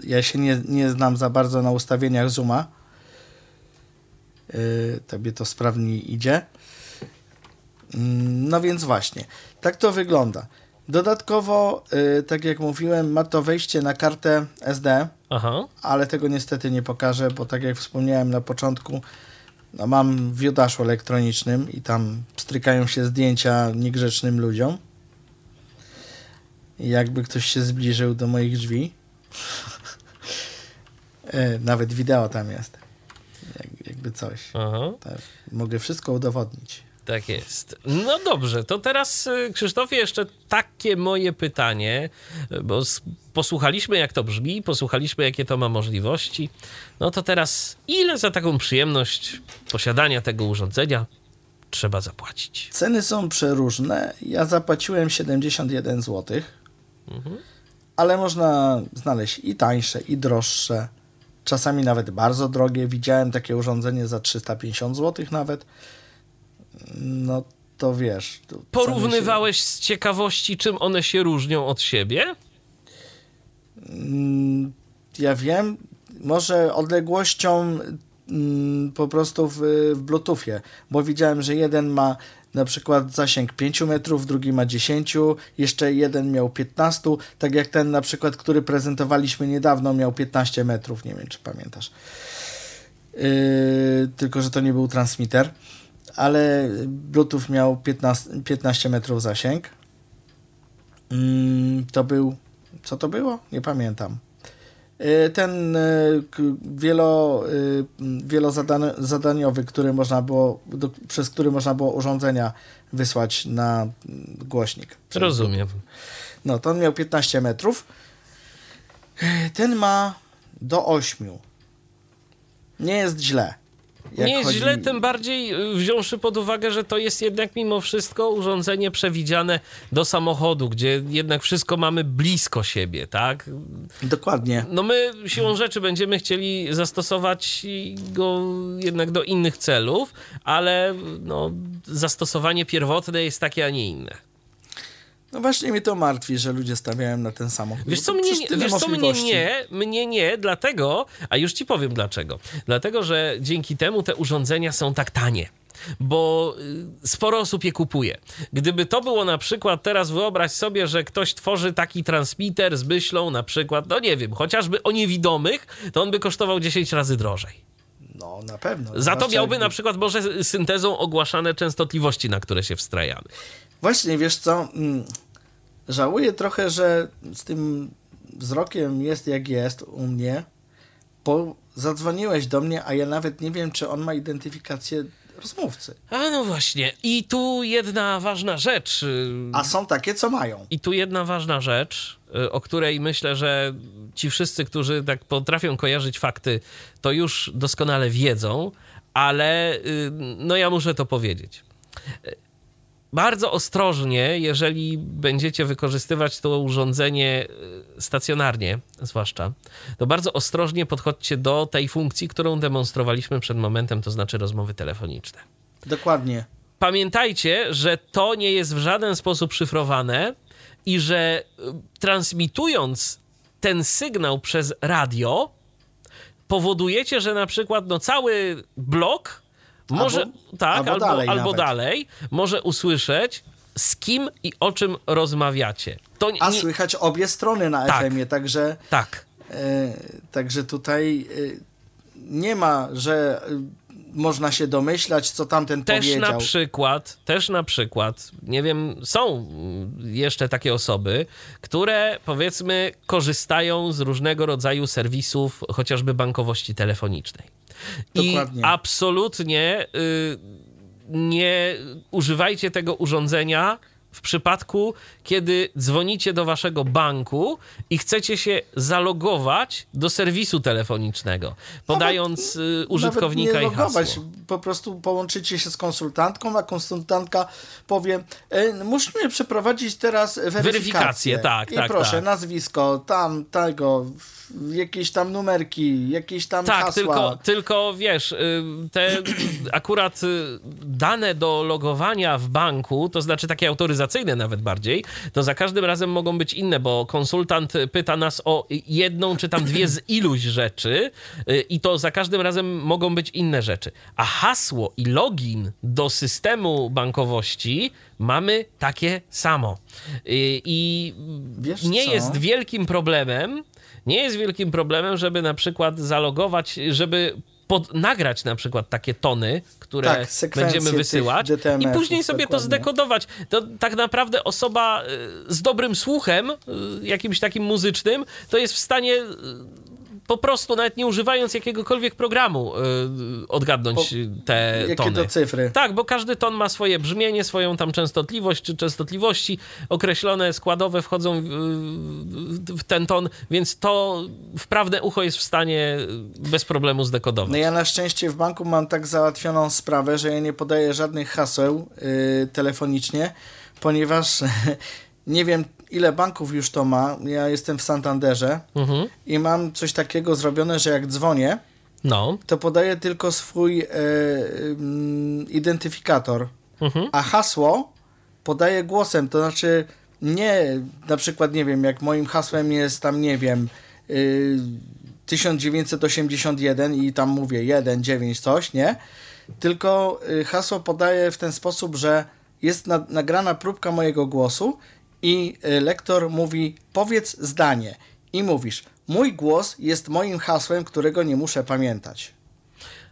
Ja się nie, nie znam za bardzo na ustawieniach Zooma. Yy, tobie to sprawniej idzie. Mm, No więc właśnie, tak to wygląda. Dodatkowo, yy, tak jak mówiłem, ma to wejście na kartę SD, Aha. ale tego niestety nie pokażę, bo tak jak wspomniałem na początku, no mam w jodaszu elektronicznym i tam strykają się zdjęcia niegrzecznym ludziom. I jakby ktoś się zbliżył do moich drzwi, e, nawet wideo tam jest, Jak, jakby coś. Tak, mogę wszystko udowodnić. Tak jest. No dobrze, to teraz y, Krzysztofie jeszcze takie moje pytanie, bo posłuchaliśmy jak to brzmi, posłuchaliśmy jakie to ma możliwości. No to teraz ile za taką przyjemność posiadania tego urządzenia trzeba zapłacić? Ceny są przeróżne. Ja zapłaciłem 71 zł, ale można znaleźć i tańsze, i droższe. Czasami nawet bardzo drogie. Widziałem takie urządzenie za 350 zł nawet. No to wiesz. to ceny się- Porównywałeś z ciekawości, czym one się różnią od siebie? Mm, Ja wiem, może odległością mm, po prostu w, w Bluetoothie, bo widziałem, że jeden ma na przykład zasięg 5 metrów, drugi ma 10, jeszcze jeden miał 15, tak jak ten na przykład, który prezentowaliśmy niedawno miał 15 metrów, nie wiem czy pamiętasz. Yy, tylko, że to nie był transmitter, ale Bluetooth miał 15, 15 metrów zasięg. Mm, to był. Co to było? Nie pamiętam. Y, Ten k- wielo, y, wielozadaniowy, który można było, do, przez który można było urządzenia wysłać na głośnik. Rozumiem. No, to on miał 15 metrów. Ten ma do 8. Nie jest źle. Nie jest chodzi- źle, tym bardziej y, wziąwszy pod uwagę, że to jest jednak mimo wszystko urządzenie przewidziane do samochodu, gdzie jednak wszystko mamy blisko siebie, tak? Dokładnie. No my siłą rzeczy będziemy chcieli zastosować go jednak do innych celów, ale no, zastosowanie pierwotne jest takie, a nie inne. No właśnie mnie to martwi, że ludzie stawiają na ten samochód. Wiesz co, mnie, wiesz co mnie nie, mnie nie, dlatego, a już ci powiem dlaczego. Dlatego, że dzięki temu te urządzenia są tak tanie. Bo y, sporo osób je kupuje. Gdyby to było na przykład, teraz wyobraź sobie, że ktoś tworzy taki transmitter z myślą na przykład, no nie wiem, chociażby o niewidomych, to on by kosztował 10 razy drożej. No, na pewno. Za to miałby jakby- na przykład może syntezą ogłaszane częstotliwości, na które się wstrajamy. Właśnie, wiesz co, mm, żałuję trochę, że z tym wzrokiem jest jak jest u mnie, bo zadzwoniłeś do mnie, a ja nawet nie wiem, czy on ma identyfikację rozmówcy. A no właśnie. I tu jedna ważna rzecz. y, A są takie, co mają. I tu jedna ważna rzecz, y, o której myślę, że ci wszyscy, którzy tak potrafią kojarzyć fakty, to już doskonale wiedzą, ale y, no ja muszę to powiedzieć. Bardzo ostrożnie, jeżeli będziecie wykorzystywać to urządzenie y, stacjonarnie, zwłaszcza, to bardzo ostrożnie podchodźcie do tej funkcji, którą demonstrowaliśmy przed momentem, to znaczy rozmowy telefoniczne Dokładnie. pamiętajcie, że to nie jest w żaden sposób szyfrowane i że y, transmitując ten sygnał przez radio, powodujecie, że na przykład no, cały blok może Albo- tak, albo albo, dalej albo dalej może usłyszeć z kim i o czym rozmawiacie. To nie, A nie, słychać obie strony na Tak. FM-ie, także, tak. e, także tutaj e, nie ma, że e, można się domyślać, co tamten Też powiedział. na przykład, też na przykład, nie wiem, są mm, jeszcze takie osoby, które powiedzmy korzystają z różnego rodzaju serwisów, chociażby bankowości telefonicznej. I Dokładnie. absolutnie y, nie używajcie tego urządzenia w przypadku, kiedy dzwonicie do waszego banku i chcecie się zalogować do serwisu telefoniczego, podając y, użytkownika Nawet i nie logować, hasło. po prostu połączycie się z konsultantką, a konsultantka powie, e, musimy przeprowadzić teraz weryfikację. Weryfikację, tak, I tak, proszę, tak. nazwisko, tam, tego, jakieś tam numerki, jakieś tam Tak, hasła. tylko, tylko wiesz, y, te akurat y, dane do logowania w banku, to znaczy takie autoryzacyjne nawet bardziej, to za każdym razem mogą być inne, bo konsultant pyta nas o jedną czy tam dwie z iluś rzeczy y, i to za każdym razem mogą być inne rzeczy. A hasło i login do systemu bankowości mamy takie samo. Y, I Wiesz nie co? jest wielkim problemem, nie jest wielkim problemem, żeby na przykład zalogować, żeby pod, nagrać na przykład takie tony, które Tak, będziemy wysyłać i później sobie to dokładnie. zdekodować. To tak naprawdę osoba y, z dobrym słuchem, y, jakimś takim muzycznym, to jest w stanie y, po prostu, nawet nie używając jakiegokolwiek programu, y, odgadnąć Po- te Jakie tony. to cyfry? Tak, bo każdy ton ma swoje brzmienie, swoją tam częstotliwość czy częstotliwości określone, składowe wchodzą w, w- w ten ton, więc to wprawne ucho jest w stanie bez problemu zdekodować. No ja na szczęście w banku mam tak załatwioną sprawę, że ja nie podaję żadnych haseł y, telefonicznie, ponieważ nie wiem ile banków już to ma. Ja jestem w Santanderze Mhm. i mam coś takiego zrobione, że jak dzwonię, No. to podaję tylko swój e, ym, identyfikator, Mhm. a hasło podaję głosem, to znaczy nie, na przykład nie wiem, jak moim hasłem jest tam, nie wiem, y, 1981 i tam mówię 1, 9, coś, nie? Tylko y, hasło podaję w ten sposób, że jest na, nagrana próbka mojego głosu i y, lektor mówi powiedz zdanie i mówisz mój głos jest moim hasłem, którego nie muszę pamiętać.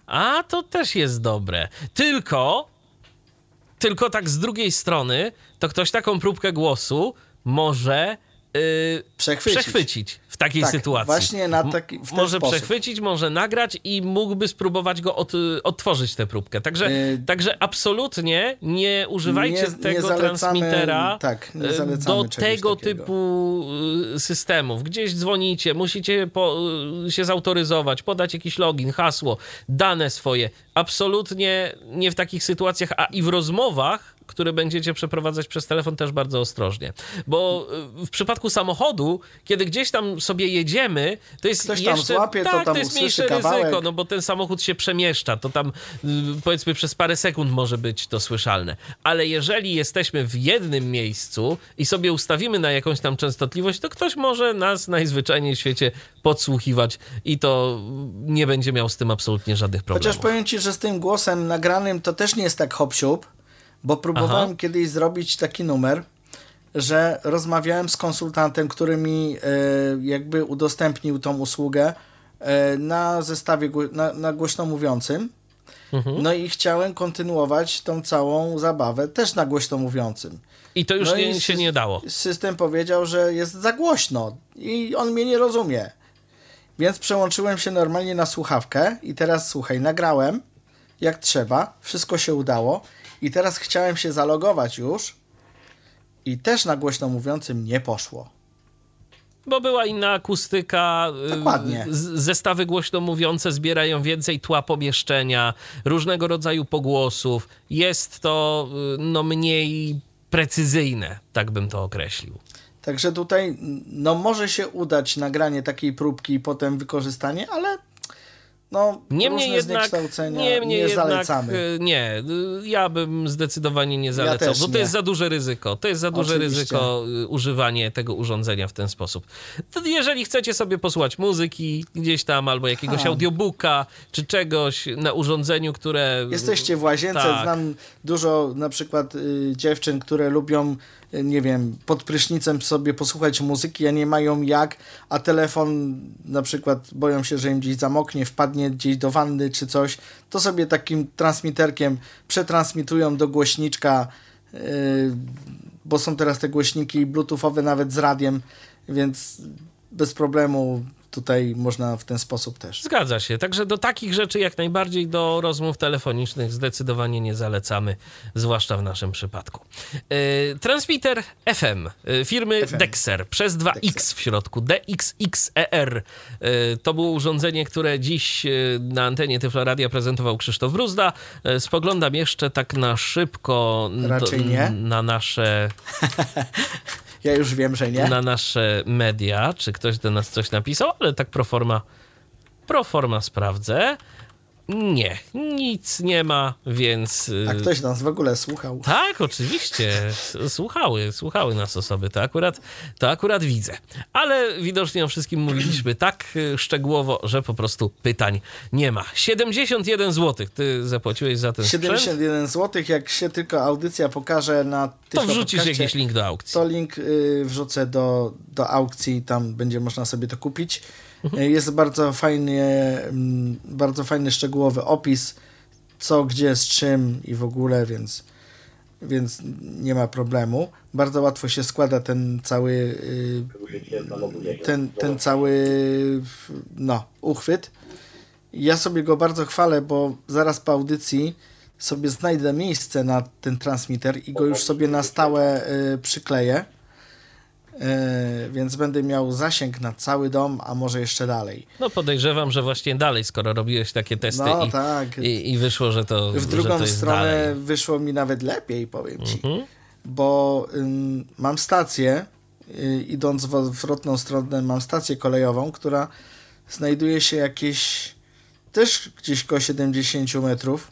A to też jest dobre. Tylko, tylko tak z drugiej strony, to ktoś taką próbkę głosu może yy, Przechwycić. przechwycić takiej Tak, sytuacji. właśnie na taki- w ten może sposób. przechwycić, może nagrać i mógłby spróbować go od, odtworzyć tę próbkę. Także, Yy, także absolutnie nie używajcie nie- nie tego zalecamy- transmitera tak, nie zalecamy do tego takiego. typu yy, systemów. Gdzieś dzwonicie, musicie po, yy, się zautoryzować, podać jakiś login, hasło, dane swoje. Absolutnie nie w takich sytuacjach, a i w rozmowach, które będziecie przeprowadzać przez telefon też bardzo ostrożnie. Bo y, w przypadku samochodu, kiedy gdzieś tam sobie jedziemy, to jest Ktoś tam jeszcze... złapie, to tak, tam to jest mniejsze kawałek. ryzyko, no bo ten samochód się przemieszcza, to tam y, powiedzmy przez parę sekund może być to słyszalne. Ale jeżeli jesteśmy w jednym miejscu i sobie ustawimy na jakąś tam częstotliwość, to ktoś może nas najzwyczajniej w świecie podsłuchiwać i to nie będzie miał z tym absolutnie żadnych problemów. Chociaż powiem Ci, że z tym głosem nagranym to też nie jest tak hop bo próbowałem Aha. kiedyś zrobić taki numer, że rozmawiałem z konsultantem, który mi e, jakby udostępnił tą usługę e, na zestawie, na, na głośno mówiącym. Mhm. No i chciałem kontynuować tą całą zabawę też na głośno mówiącym. I to już No nie, i się nie dało. System powiedział, że jest za głośno i on mnie nie rozumie. Więc przełączyłem się normalnie na słuchawkę i teraz słuchaj, nagrałem jak trzeba, wszystko się udało i teraz chciałem się zalogować już i też na głośno mówiącym nie poszło. Bo była inna akustyka, y, Dokładnie. zestawy głośno mówiące zbierają więcej tła pomieszczenia, różnego rodzaju pogłosów. Jest to y, no, mniej precyzyjne, tak bym to określił. Także tutaj no może się udać nagranie takiej próbki i potem wykorzystanie, ale no Niemniej jednak, niemniej nie jednak zalecamy. y, nie, y, ja bym zdecydowanie nie zalecał, też bo to nie. jest za duże ryzyko. To jest za duże Oczywiście. ryzyko y, używanie tego urządzenia w ten sposób. Jeżeli chcecie sobie posłuchać muzyki gdzieś tam albo jakiegoś Ha. audiobooka czy czegoś na urządzeniu, które Jesteście w łazience, Tak. znam dużo na przykład y, dziewczyn, które lubią, nie wiem, pod prysznicem sobie posłuchać muzyki, a nie mają jak, a telefon na przykład boją się, że im gdzieś zamoknie, wpadnie gdzieś do wanny czy coś, to sobie takim transmiterkiem przetransmitują do głośniczka, y, bo są teraz te głośniki bluetoothowe nawet z radiem, więc bez problemu tutaj można w ten sposób też. Zgadza się. Także do takich rzeczy jak najbardziej do rozmów telefonicznych zdecydowanie nie zalecamy, zwłaszcza w naszym przypadku. Yy, transmitter FM yy, firmy FM. Dexer przez 2X w środku, DXXER. Yy, to było urządzenie, które dziś na antenie Tyfloradia prezentował Krzysztof Bruzda. Spoglądam jeszcze tak na szybko Raczej nie. na nasze Ja już wiem, że nie. na nasze media, czy ktoś do nas coś napisał, ale tak pro forma, pro forma sprawdzę. Nie, nic nie ma, więc... y, A ktoś nas w ogóle słuchał. Tak, oczywiście. Słuchały, słuchały nas osoby. To akurat, to akurat widzę. Ale widocznie o wszystkim mówiliśmy tak y, szczegółowo, że po prostu pytań nie ma. 71 zł ty zapłaciłeś za ten sprzęt. 71 zł, jak się tylko audycja pokaże na To wrzucisz jakiś link do aukcji. To link y, wrzucę do, do aukcji, tam będzie można sobie to kupić. Mhm. Jest bardzo fajny, mm, bardzo fajny, szczegółowy opis, co, gdzie, z czym i w ogóle, więc, więc nie ma problemu. Bardzo łatwo się składa ten cały y, ten, ten cały no, uchwyt. Ja sobie go bardzo chwalę, bo zaraz po audycji sobie znajdę miejsce na ten transmitter i go już sobie na stałe y, przykleję. Y, więc będę miał zasięg na cały dom, a może jeszcze dalej. No podejrzewam, że właśnie dalej, skoro robiłeś takie testy No i, tak. i, i wyszło, że to, W drugą to stronę dalej. wyszło mi nawet lepiej, powiem ci. Mhm. Bo ym, mam stację, y, idąc w odwrotną stronę, mam stację kolejową, która znajduje się jakieś też gdzieś koło 70 metrów.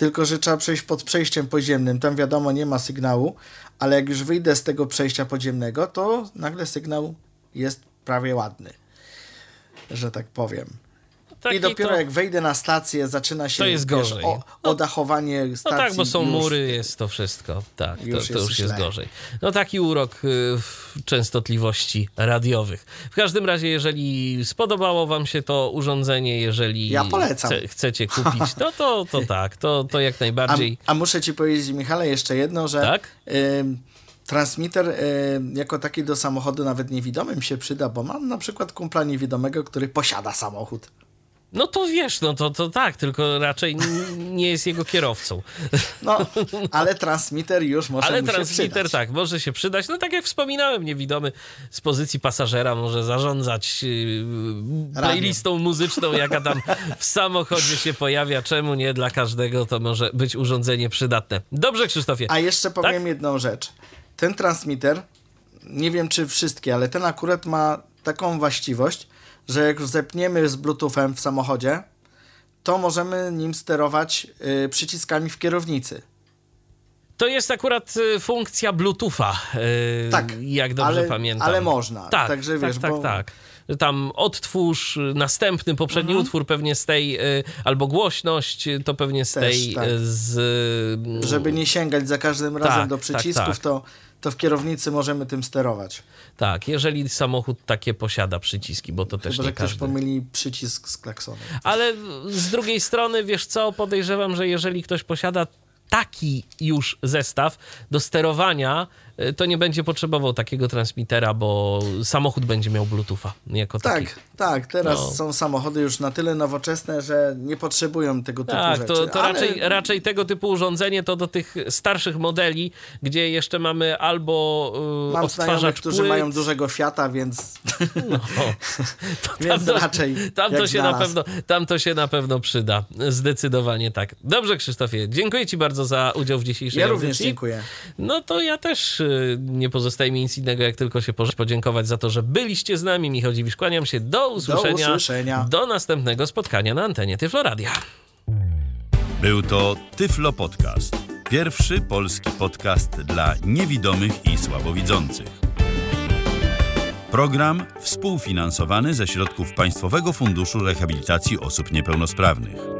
Tylko, że trzeba przejść pod przejściem podziemnym. Tam wiadomo, nie ma sygnału, ale jak już wyjdę z tego przejścia podziemnego, to nagle sygnał jest prawie ładny. Że tak powiem. Taki I dopiero to, jak wejdę na stację, zaczyna się To jest wiesz, gorzej. o, odachowanie No stacji. tak, bo są już. mury, jest to wszystko. Tak, to, Już to jest już jest źle. gorzej. No taki urok y, w częstotliwości radiowych. W każdym razie, jeżeli spodobało wam się to urządzenie, jeżeli Ja polecam. chcecie kupić, no to, to tak, to, to jak A, najbardziej. a muszę ci powiedzieć, Michale, jeszcze jedno, że Tak? ym, transmitter ym, jako taki do samochodu nawet niewidomym się przyda, bo mam na przykład kumpla niewidomego, który posiada samochód. No to wiesz, no to, to tak, tylko raczej nie jest jego kierowcą. No, ale transmitter już może Ale mu się transmitter przydać. tak, może się przydać. No tak jak wspominałem, niewidomy z pozycji pasażera może zarządzać yy, playlistą muzyczną, jaka tam w samochodzie się pojawia. Czemu nie? Dla każdego to może być urządzenie przydatne. Dobrze, Krzysztofie. A jeszcze powiem Tak? jedną rzecz. Ten transmitter, nie wiem czy wszystkie, ale ten akurat ma taką właściwość, że jak zepniemy z Bluetoothem w samochodzie, to możemy nim sterować y, przyciskami w kierownicy. To jest akurat y, funkcja Bluetootha, y, Tak, jak dobrze ale- pamiętam. ale można. Tak, Także wiesz, tak, tak, bo- tak. Tam odtwórz następny, poprzedni Mhm. utwór pewnie z tej, y, albo głośność, y, to pewnie z Też, tej, tak. z... Żeby nie sięgać za każdym razem Tak, do tak, przycisków, tak. To, to w kierownicy możemy tym sterować. Tak, jeżeli samochód takie posiada przyciski, bo to też Chyba, nie że ktoś każdy. pomyli przycisk z klaksonem. Ale z drugiej strony, wiesz co, podejrzewam, że jeżeli ktoś posiada taki już zestaw do sterowania to nie będzie potrzebował takiego transmitera, bo samochód będzie miał Bluetootha jako taki. Tak, tak, teraz No. są samochody już na tyle nowoczesne, że nie potrzebują tego typu Tak, rzeczy. to, to ale raczej, raczej tego typu urządzenie to do tych starszych modeli, gdzie jeszcze mamy albo y, Mam odtwarzacz którzy płyt, mają dużego Fiata, więc, no, to więc tam to- raczej Tam to, się na pewno, tam to się na pewno przyda. Zdecydowanie tak. Dobrze, Krzysztofie, dziękuję Ci bardzo za udział w dzisiejszej Ja również audycji. dziękuję. No to ja też y, nie pozostaje mi nic innego, jak tylko się podziękować za to, że byliście z nami. Michał Dziwisz, kłaniam się. Do usłyszenia. usłyszenia. Do następnego spotkania na antenie Tyfloradia. Był to Tyflo Podcast. Pierwszy polski podcast dla niewidomych i słabowidzących. Program współfinansowany ze środków Państwowego Funduszu Rehabilitacji Osób Niepełnosprawnych.